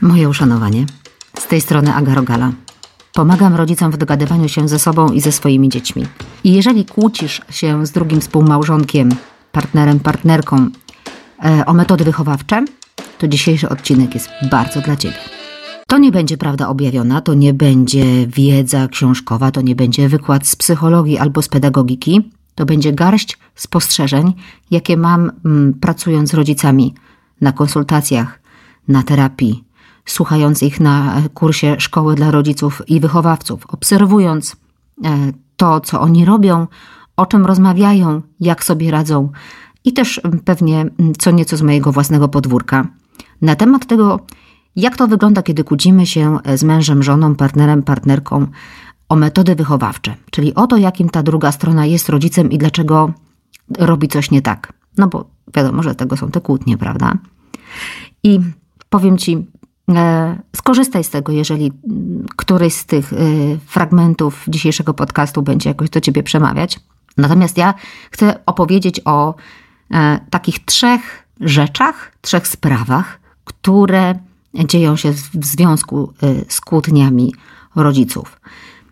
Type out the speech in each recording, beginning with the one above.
Moje uszanowanie. Z tej strony Aga Rogala. Pomagam rodzicom w dogadywaniu się ze sobą i ze swoimi dziećmi. I jeżeli kłócisz się z drugim współmałżonkiem, partnerem, partnerką e, o metody wychowawcze, to dzisiejszy odcinek jest bardzo dla Ciebie. To nie będzie prawda objawiona, to nie będzie wiedza książkowa, to nie będzie wykład z psychologii albo z pedagogiki. To będzie garść spostrzeżeń, jakie mam mm, pracując z rodzicami na konsultacjach, na terapii, słuchając ich na kursie Szkoły dla Rodziców i Wychowawców, obserwując e, to, co oni robią, o czym rozmawiają, jak sobie radzą i też pewnie co nieco z mojego własnego podwórka. Na temat tego, jak to wygląda, kiedy kłócimy się z mężem, żoną, partnerem, partnerką o metody wychowawcze, czyli o to, jakim ta druga strona jest rodzicem i dlaczego robi coś nie tak. No bo wiadomo, że tego są te kłótnie, prawda? I powiem Ci, e, skorzystaj z tego, jeżeli któryś z tych e, fragmentów dzisiejszego podcastu będzie jakoś do Ciebie przemawiać. Natomiast ja chcę opowiedzieć o e, takich trzech rzeczach, trzech sprawach, które dzieją się w związku z kłótniami rodziców,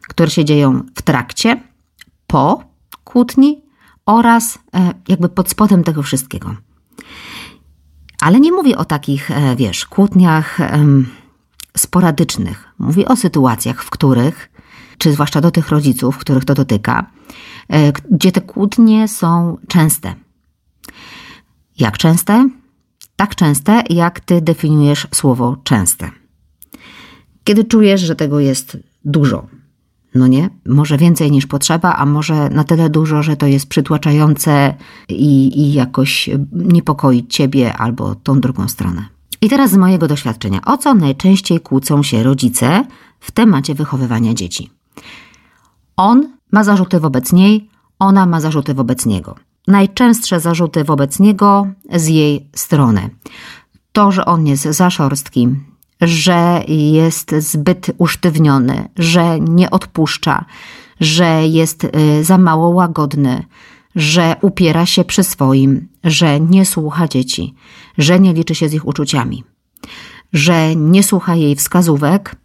które się dzieją w trakcie, po kłótni oraz jakby pod spodem tego wszystkiego. Ale nie mówię o takich, e, wiesz, kłótniach sporadycznych. Mówię o sytuacjach, w których, czy zwłaszcza do tych rodziców, których to dotyka, e, gdzie te kłótnie są częste. Jak częste? Tak częste, jak ty definiujesz słowo częste. Kiedy czujesz, że tego jest dużo, no nie? Może więcej niż potrzeba, a może na tyle dużo, że to jest przytłaczające i, i jakoś niepokoi ciebie albo tą drugą stronę. I teraz z mojego doświadczenia, o co najczęściej kłócą się rodzice w temacie wychowywania dzieci? On ma zarzuty wobec niej, ona ma zarzuty wobec niego. Najczęstsze zarzuty wobec niego z jej strony. To, że on jest za szorstki, że jest zbyt usztywniony, że nie odpuszcza, że jest y, za mało łagodny, że upiera się przy swoim, że nie słucha dzieci, że nie liczy się z ich uczuciami, że nie słucha jej wskazówek,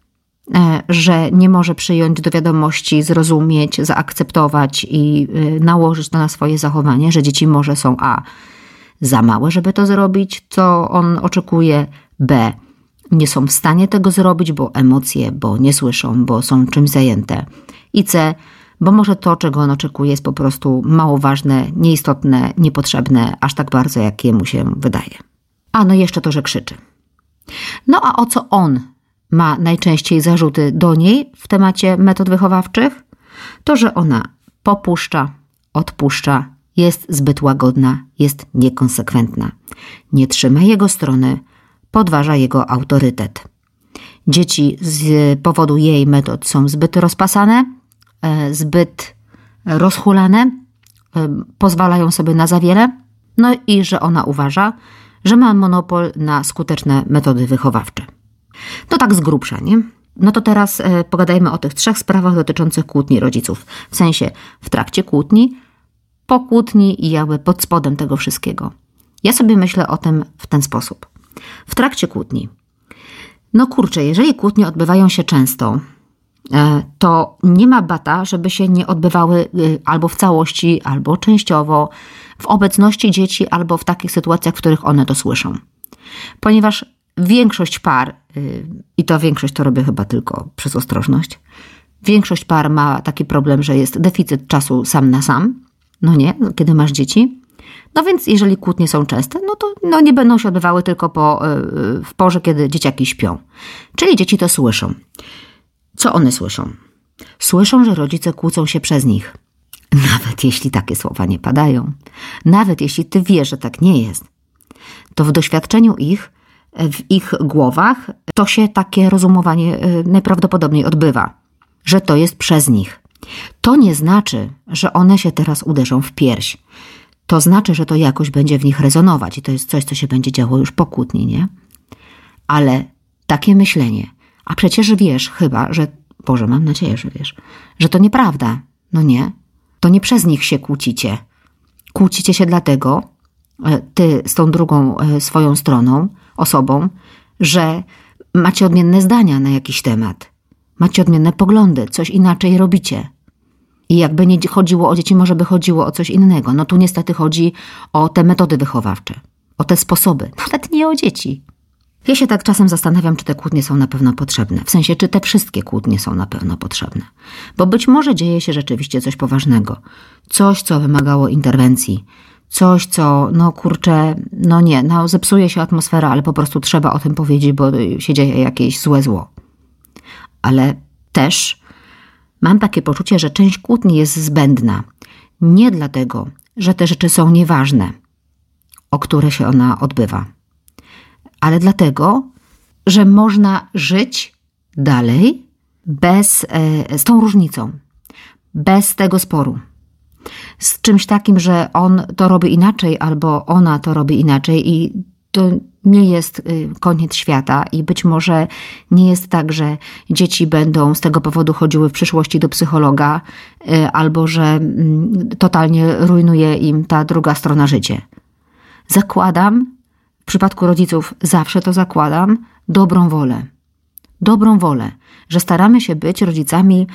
e, że nie może przyjąć do wiadomości, zrozumieć, zaakceptować i y, nałożyć to na swoje zachowanie, że dzieci może są a za małe, żeby to zrobić, co on oczekuje, b nie są w stanie tego zrobić, bo emocje, bo nie słyszą, bo są czymś zajęte. I C, bo może to, czego on oczekuje, jest po prostu mało ważne, nieistotne, niepotrzebne, aż tak bardzo, jak jemu się wydaje. A no jeszcze to, że krzyczy. No a o co on ma najczęściej zarzuty do niej w temacie metod wychowawczych? To, że ona popuszcza, odpuszcza, jest zbyt łagodna, jest niekonsekwentna, nie trzyma jego strony, podważa jego autorytet. Dzieci z powodu jej metod są zbyt rozpasane, e, zbyt rozchulane, e, pozwalają sobie na za wiele, no i że ona uważa, że ma monopol na skuteczne metody wychowawcze. To tak z grubsza, nie? No to teraz e, pogadajmy o tych trzech sprawach dotyczących kłótni rodziców. W sensie w trakcie kłótni, po kłótni i jakby pod spodem tego wszystkiego. Ja sobie myślę o tym w ten sposób w trakcie kłótni. No kurczę, jeżeli kłótnie odbywają się często, e, to nie ma bata, żeby się nie odbywały y, albo w całości, albo częściowo, w obecności dzieci, albo w takich sytuacjach, w których one to słyszą. Ponieważ większość par, y, i to większość to robię chyba tylko przez ostrożność, większość par ma taki problem, że jest deficyt czasu sam na sam, no nie, kiedy masz dzieci. No więc jeżeli kłótnie są częste, no to no nie będą się odbywały tylko po, e, w porze, kiedy dzieciaki śpią. Czyli dzieci to słyszą. Co one słyszą? Słyszą, że rodzice kłócą się przez nich. Nawet jeśli takie słowa nie padają, nawet jeśli ty wiesz, że tak nie jest, to w doświadczeniu ich, w ich głowach, to się takie rozumowanie e, najprawdopodobniej odbywa, że to jest przez nich. To nie znaczy, że one się teraz uderzą w pierś to znaczy, że to jakoś będzie w nich rezonować i to jest coś, co się będzie działo już po kłótni, nie? Ale takie myślenie, a przecież wiesz chyba, że, Boże, mam nadzieję, że wiesz, że to nieprawda, no nie? To nie przez nich się kłócicie. Kłócicie się dlatego, e, ty z tą drugą e, swoją stroną, osobą, że macie odmienne zdania na jakiś temat, macie odmienne poglądy, coś inaczej robicie. I jakby nie chodziło o dzieci, może by chodziło o coś innego. No tu niestety chodzi o te metody wychowawcze, o te sposoby, nawet nie o dzieci. Ja się tak czasem zastanawiam, czy te kłótnie są na pewno potrzebne. W sensie, czy te wszystkie kłótnie są na pewno potrzebne. Bo być może dzieje się rzeczywiście coś poważnego. Coś, co wymagało interwencji. Coś, co, no kurczę, no nie, no zepsuje się atmosfera, ale po prostu trzeba o tym powiedzieć, bo się dzieje jakieś złe zło. Ale też mam takie poczucie, że część kłótni jest zbędna. Nie dlatego, że te rzeczy są nieważne, o które się ona odbywa ale dlatego, że można żyć dalej bez, e, z tą różnicą, bez tego sporu. Z czymś takim, że on to robi inaczej, albo ona to robi inaczej, i to nie jest y, koniec świata, i być może nie jest tak, że dzieci będą z tego powodu chodziły w przyszłości do psychologa, y, albo że mm, totalnie rujnuje im ta druga strona życia. Zakładam, w przypadku rodziców zawsze to zakładam dobrą wolę. Dobrą wolę, że staramy się być rodzicami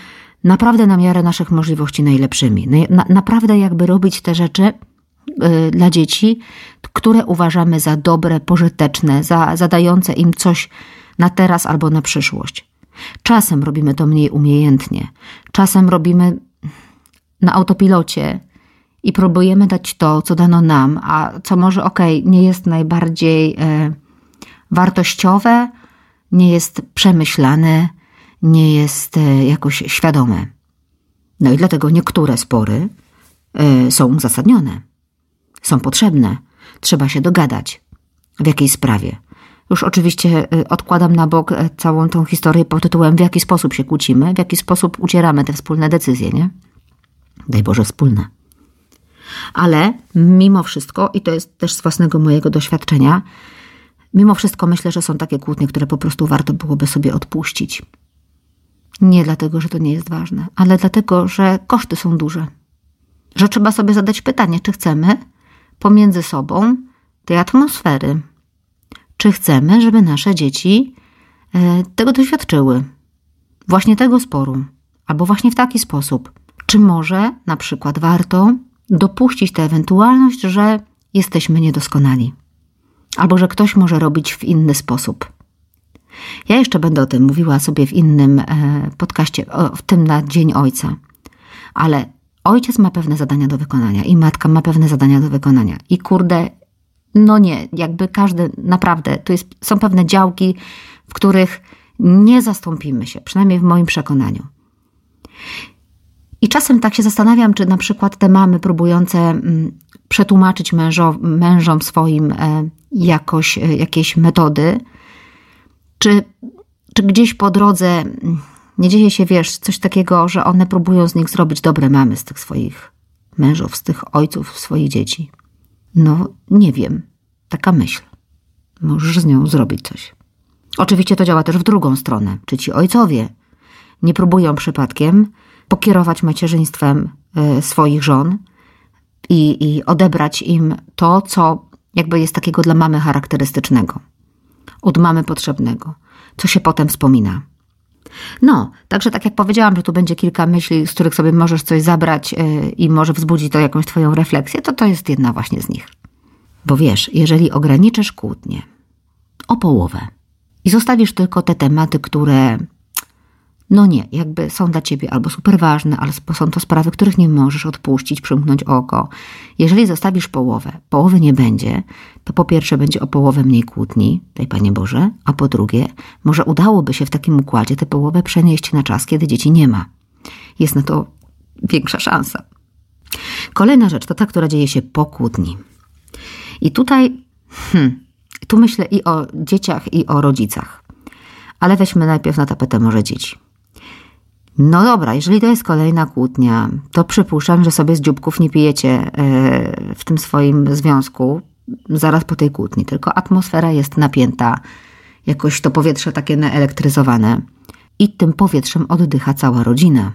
naprawdę na miarę naszych możliwości najlepszymi. Na, naprawdę jakby robić te rzeczy dla dzieci, które uważamy za dobre, pożyteczne, za, zadające im coś na teraz albo na przyszłość. Czasem robimy to mniej umiejętnie, czasem robimy na autopilocie, i próbujemy dać to, co dano nam, a co może okay, nie jest najbardziej e, wartościowe, nie jest przemyślane, nie jest e, jakoś świadome. No i dlatego niektóre spory e, są uzasadnione, są potrzebne, trzeba się dogadać w jakiej sprawie. Już oczywiście e, odkładam na bok e, całą tą historię pod tytułem w jaki sposób się kłócimy, w jaki sposób ucieramy te wspólne decyzje, nie? Daj Boże, wspólne. Ale mimo wszystko, i to jest też z własnego mojego doświadczenia, mimo wszystko myślę, że są takie kłótnie, które po prostu warto byłoby sobie odpuścić. Nie dlatego, że to nie jest ważne, ale dlatego, że koszty są duże. Że trzeba sobie zadać pytanie, czy chcemy pomiędzy sobą tej atmosfery. Czy chcemy, żeby nasze dzieci e, tego doświadczyły? Właśnie tego sporu, albo właśnie w taki sposób. Czy może na przykład warto dopuścić tę ewentualność, że jesteśmy niedoskonali, albo że ktoś może robić w inny sposób. Ja jeszcze będę o tym mówiła sobie w innym e, podcaście, w tym na Dzień Ojca, ale ojciec ma pewne zadania do wykonania i matka ma pewne zadania do wykonania. I kurde, no nie, jakby każdy, naprawdę, tu jest, są pewne działki, w których nie zastąpimy się, przynajmniej w moim przekonaniu. I czasem tak się zastanawiam, czy na przykład te mamy próbujące mm, przetłumaczyć mężo, mężom swoim e, jakoś, e, jakieś metody, czy, czy gdzieś po drodze mm, nie dzieje się, wiesz, coś takiego, że one próbują z nich zrobić dobre mamy, z tych swoich mężów, z tych ojców swoich dzieci. No, nie wiem. Taka myśl. Możesz z nią zrobić coś. Oczywiście to działa też w drugą stronę. Czy ci ojcowie nie próbują przypadkiem pokierować macierzyństwem e, swoich żon i, i odebrać im to, co jakby jest takiego dla mamy charakterystycznego, od mamy potrzebnego, co się potem wspomina. No, także tak jak powiedziałam, że tu będzie kilka myśli, z których sobie możesz coś zabrać e, i może wzbudzić to jakąś twoją refleksję, to to jest jedna właśnie z nich. Bo wiesz, jeżeli ograniczysz kłótnie o połowę i zostawisz tylko te tematy, które no nie, jakby są dla ciebie albo super ważne, albo są to sprawy, których nie możesz odpuścić, przymknąć oko. Jeżeli zostawisz połowę, połowy nie będzie, to po pierwsze będzie o połowę mniej kłótni, daj Panie Boże, a po drugie, może udałoby się w takim układzie tę połowę przenieść na czas, kiedy dzieci nie ma. Jest na to większa szansa. Kolejna rzecz to ta, która dzieje się po kłótni. I tutaj, hmm, tu myślę i o dzieciach, i o rodzicach. Ale weźmy najpierw na tapetę może dzieci. No dobra, jeżeli to jest kolejna kłótnia, to przypuszczam, że sobie z dzióbków nie pijecie e, w tym swoim związku zaraz po tej kłótni, tylko atmosfera jest napięta, jakoś to powietrze takie naelektryzowane i tym powietrzem oddycha cała rodzina.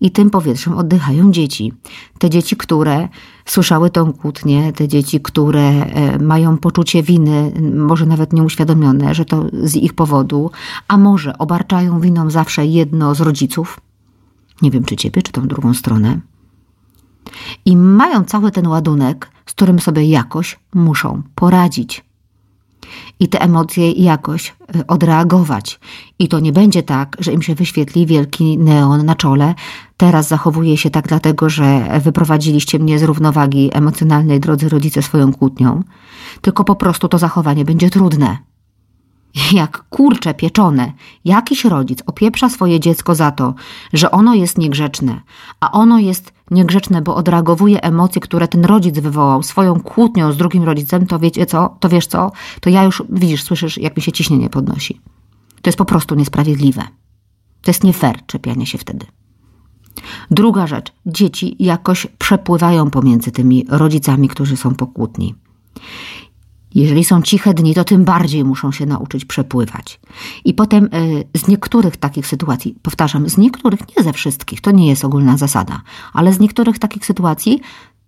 I tym powietrzem oddychają dzieci. Te dzieci, które słyszały tą kłótnię, te dzieci, które e, mają poczucie winy, może nawet nieuświadomione, że to z ich powodu, a może obarczają winą zawsze jedno z rodziców, nie wiem czy ciebie, czy tą drugą stronę, i mają cały ten ładunek, z którym sobie jakoś muszą poradzić i te emocje jakoś e, odreagować. I to nie będzie tak, że im się wyświetli wielki neon na czole. Teraz zachowuję się tak dlatego, że wyprowadziliście mnie z równowagi emocjonalnej, drodzy rodzice, swoją kłótnią. Tylko po prostu to zachowanie będzie trudne jak kurcze pieczone, jakiś rodzic opieprza swoje dziecko za to, że ono jest niegrzeczne, a ono jest niegrzeczne, bo odreagowuje emocje, które ten rodzic wywołał swoją kłótnią z drugim rodzicem, to wiecie co, to wiesz co, to ja już, widzisz, słyszysz, jak mi się ciśnienie podnosi. To jest po prostu niesprawiedliwe. To jest nie fair czepianie się wtedy. Druga rzecz, dzieci jakoś przepływają pomiędzy tymi rodzicami, którzy są pokłótni. Jeżeli są ciche dni, to tym bardziej muszą się nauczyć przepływać. I potem y, z niektórych takich sytuacji, powtarzam, z niektórych, nie ze wszystkich, to nie jest ogólna zasada, ale z niektórych takich sytuacji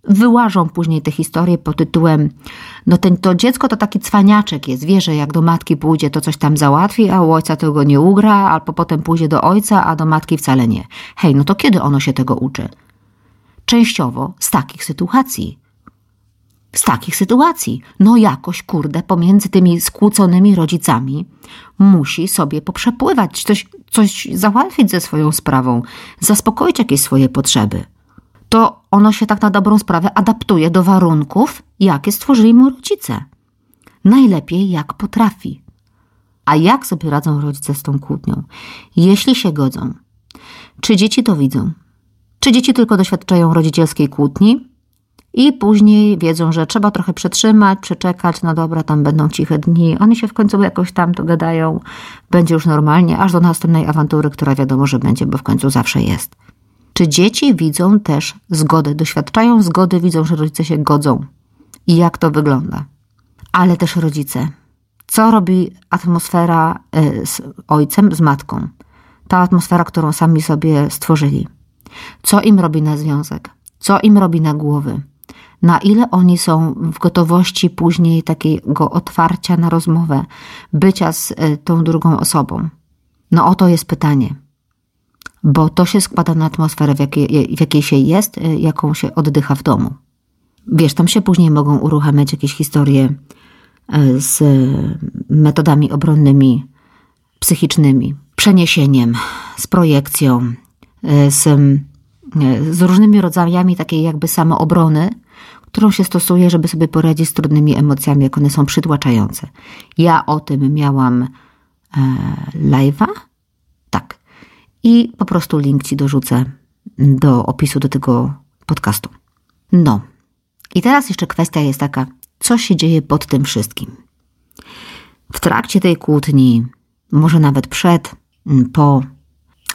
wyłażą później te historie pod tytułem no ten, to dziecko to taki cwaniaczek jest, wie, że jak do matki pójdzie, to coś tam załatwi, a u ojca tego nie ugra, albo potem pójdzie do ojca, a do matki wcale nie. Hej, no to kiedy ono się tego uczy? Częściowo z takich sytuacji z takich sytuacji. No jakoś, kurde, pomiędzy tymi skłóconymi rodzicami musi sobie poprzepływać, coś, coś załatwić ze swoją sprawą, zaspokoić jakieś swoje potrzeby. To ono się tak na dobrą sprawę adaptuje do warunków, jakie stworzyli mu rodzice. Najlepiej jak potrafi. A jak sobie radzą rodzice z tą kłótnią? Jeśli się godzą. Czy dzieci to widzą? Czy dzieci tylko doświadczają rodzicielskiej kłótni, i później wiedzą, że trzeba trochę przetrzymać, przeczekać, no dobra, tam będą ciche dni. Oni się w końcu jakoś tam dogadają, będzie już normalnie, aż do następnej awantury, która wiadomo, że będzie, bo w końcu zawsze jest. Czy dzieci widzą też zgodę, doświadczają zgody, widzą, że rodzice się godzą? I jak to wygląda? Ale też rodzice. Co robi atmosfera e, z ojcem, z matką? Ta atmosfera, którą sami sobie stworzyli. Co im robi na związek? Co im robi na głowy? Na ile oni są w gotowości później takiego otwarcia na rozmowę, bycia z e, tą drugą osobą. No oto jest pytanie. Bo to się składa na atmosferę, w jakiej, w jakiej się jest, e, jaką się oddycha w domu. Wiesz, tam się później mogą uruchamiać jakieś historie e, z metodami obronnymi, psychicznymi, przeniesieniem, z projekcją, z, z różnymi rodzajami takiej jakby samoobrony, którą się stosuje, żeby sobie poradzić z trudnymi emocjami, jak one są przytłaczające. Ja o tym miałam e, live'a. Tak. I po prostu link ci dorzucę do opisu do tego podcastu. No. I teraz jeszcze kwestia jest taka, co się dzieje pod tym wszystkim. W trakcie tej kłótni, może nawet przed, po,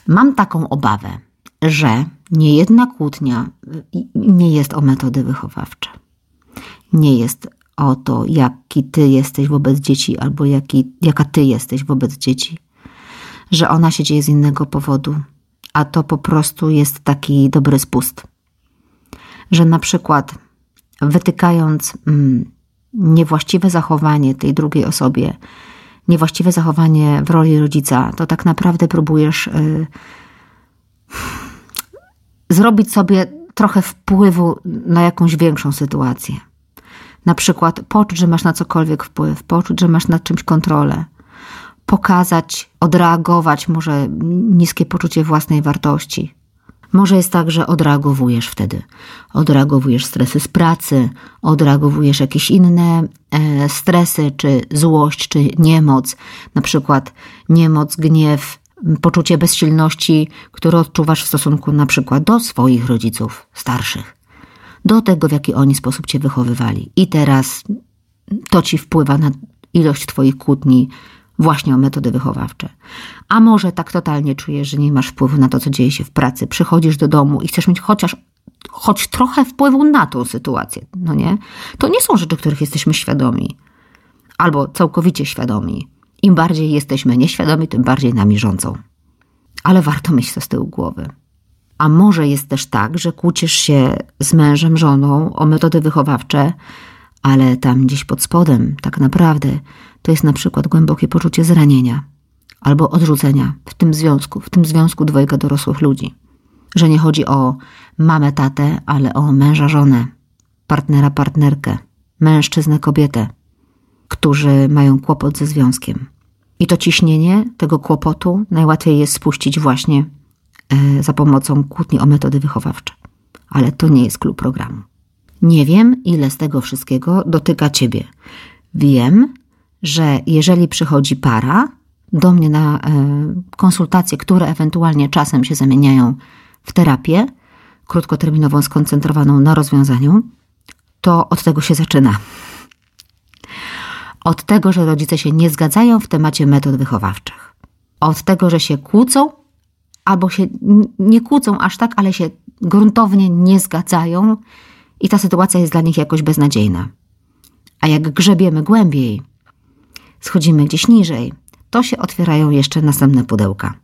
mam taką obawę, że niejedna kłótnia nie jest o metody wychowawcze. Nie jest o to, jaki ty jesteś wobec dzieci, albo jaki, jaka ty jesteś wobec dzieci. Że ona się dzieje z innego powodu, a to po prostu jest taki dobry spust. Że na przykład wytykając mm, niewłaściwe zachowanie tej drugiej osobie, niewłaściwe zachowanie w roli rodzica, to tak naprawdę próbujesz. Yy, zrobić sobie trochę wpływu na jakąś większą sytuację. Na przykład poczuć, że masz na cokolwiek wpływ, poczuć, że masz nad czymś kontrolę, pokazać, odreagować może niskie poczucie własnej wartości. Może jest tak, że odreagowujesz wtedy. Odreagowujesz stresy z pracy, odreagowujesz jakieś inne e, stresy, czy złość, czy niemoc, na przykład niemoc, gniew, poczucie bezsilności, które odczuwasz w stosunku na przykład do swoich rodziców starszych, do tego, w jaki oni sposób cię wychowywali. I teraz to ci wpływa na ilość twoich kłótni właśnie o metody wychowawcze. A może tak totalnie czujesz, że nie masz wpływu na to, co dzieje się w pracy, przychodzisz do domu i chcesz mieć chociaż choć trochę wpływu na tą sytuację, no nie? To nie są rzeczy, których jesteśmy świadomi. Albo całkowicie świadomi. Im bardziej jesteśmy nieświadomi, tym bardziej nami rządzą. Ale warto mieć to z tyłu głowy. A może jest też tak, że kłócisz się z mężem, żoną o metody wychowawcze, ale tam gdzieś pod spodem, tak naprawdę, to jest na przykład głębokie poczucie zranienia albo odrzucenia w tym związku, w tym związku dwojga dorosłych ludzi. Że nie chodzi o mamę, tatę, ale o męża, żonę, partnera, partnerkę, mężczyznę, kobietę, którzy mają kłopot ze związkiem. I to ciśnienie tego kłopotu najłatwiej jest spuścić właśnie e, za pomocą kłótni o metody wychowawcze. Ale to nie jest klub programu. Nie wiem, ile z tego wszystkiego dotyka ciebie. Wiem, że jeżeli przychodzi para do mnie na e, konsultacje, które ewentualnie czasem się zamieniają w terapię krótkoterminową, skoncentrowaną na rozwiązaniu, to od tego się zaczyna. Od tego, że rodzice się nie zgadzają w temacie metod wychowawczych. Od tego, że się kłócą, albo się nie kłócą aż tak, ale się gruntownie nie zgadzają i ta sytuacja jest dla nich jakoś beznadziejna. A jak grzebiemy głębiej, schodzimy gdzieś niżej, to się otwierają jeszcze następne pudełka,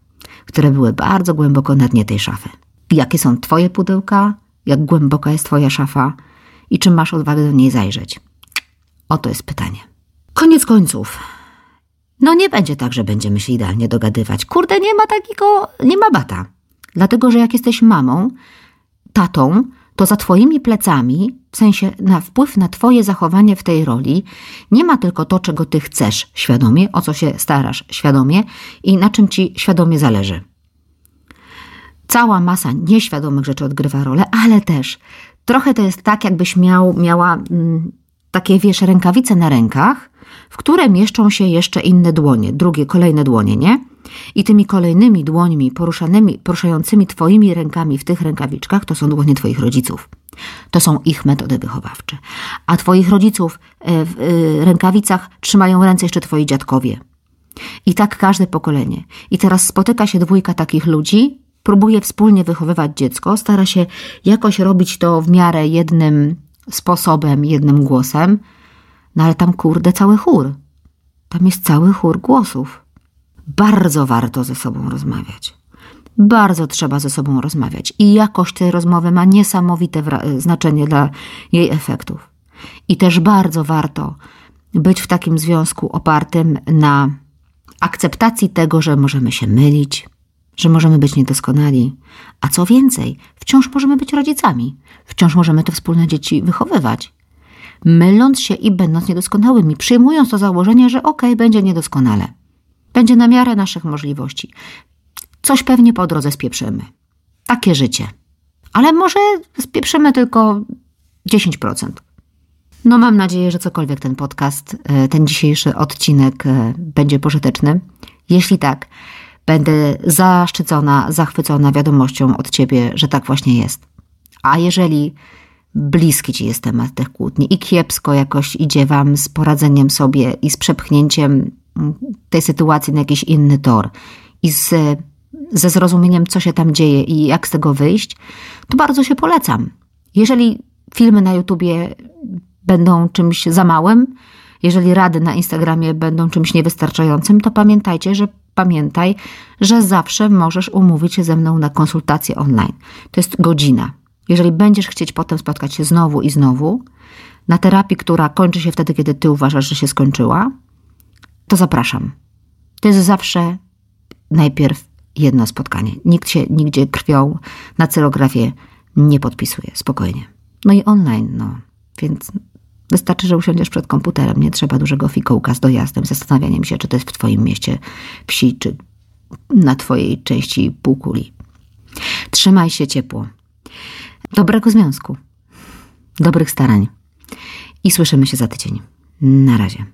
które były bardzo głęboko na dnie tej szafy. Jakie są Twoje pudełka? Jak głęboka jest Twoja szafa? I czy masz odwagę do niej zajrzeć? Oto jest pytanie. Koniec końców. No nie będzie tak, że będziemy się idealnie dogadywać. Kurde, nie ma takiego, nie ma bata. Dlatego, że jak jesteś mamą, tatą, to za Twoimi plecami, w sensie na wpływ na Twoje zachowanie w tej roli, nie ma tylko to, czego Ty chcesz świadomie, o co się starasz świadomie i na czym Ci świadomie zależy. Cała masa nieświadomych rzeczy odgrywa rolę, ale też trochę to jest tak, jakbyś miał, miała mm, takie, wiesz, rękawice na rękach, w które mieszczą się jeszcze inne dłonie, drugie, kolejne dłonie, nie? I tymi kolejnymi dłońmi poruszanymi, poruszającymi Twoimi rękami w tych rękawiczkach to są dłonie Twoich rodziców. To są ich metody wychowawcze. A Twoich rodziców e, w e, rękawicach trzymają ręce jeszcze Twoi dziadkowie. I tak każde pokolenie. I teraz spotyka się dwójka takich ludzi, próbuje wspólnie wychowywać dziecko, stara się jakoś robić to w miarę jednym sposobem, jednym głosem, no ale tam kurde cały chór. Tam jest cały chór głosów. Bardzo warto ze sobą rozmawiać. Bardzo trzeba ze sobą rozmawiać i jakość tej rozmowy ma niesamowite znaczenie dla jej efektów. I też bardzo warto być w takim związku opartym na akceptacji tego, że możemy się mylić, że możemy być niedoskonali, a co więcej, wciąż możemy być rodzicami, wciąż możemy te wspólne dzieci wychowywać. Myląc się i będąc niedoskonałymi, przyjmując to założenie, że okej, będzie niedoskonale. Będzie na miarę naszych możliwości. Coś pewnie po drodze spieprzymy. Takie życie. Ale może spieprzymy tylko 10%. No mam nadzieję, że cokolwiek ten podcast, e, ten dzisiejszy odcinek e, będzie pożyteczny. Jeśli tak, będę zaszczycona, zachwycona wiadomością od ciebie, że tak właśnie jest. A jeżeli bliski ci jest temat tych kłótni i kiepsko jakoś idzie wam z poradzeniem sobie i z przepchnięciem tej sytuacji na jakiś inny tor i z, ze zrozumieniem, co się tam dzieje i jak z tego wyjść, to bardzo się polecam. Jeżeli filmy na YouTubie będą czymś za małym, jeżeli rady na Instagramie będą czymś niewystarczającym, to pamiętajcie, że pamiętaj, że zawsze możesz umówić się ze mną na konsultację online. To jest godzina. Jeżeli będziesz chcieć potem spotkać się znowu i znowu, na terapii, która kończy się wtedy, kiedy ty uważasz, że się skończyła, to zapraszam. To jest zawsze najpierw jedno spotkanie. Nikt się nigdzie krwią na celografię nie podpisuje. Spokojnie. No i online, no. Więc wystarczy, że usiądziesz przed komputerem. Nie trzeba dużego fikołka z dojazdem, zastanawianiem się, czy to jest w twoim mieście wsi, czy na twojej części półkuli. Trzymaj się ciepło. Dobrego związku. Dobrych starań. I słyszymy się za tydzień. Na razie.